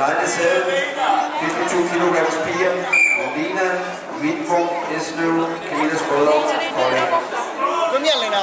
Vejle Sæde, 22 kg piger, Lina, Hvidbom, Esløv, Camilla Skrøder, Kolding. Kom igen, Lena.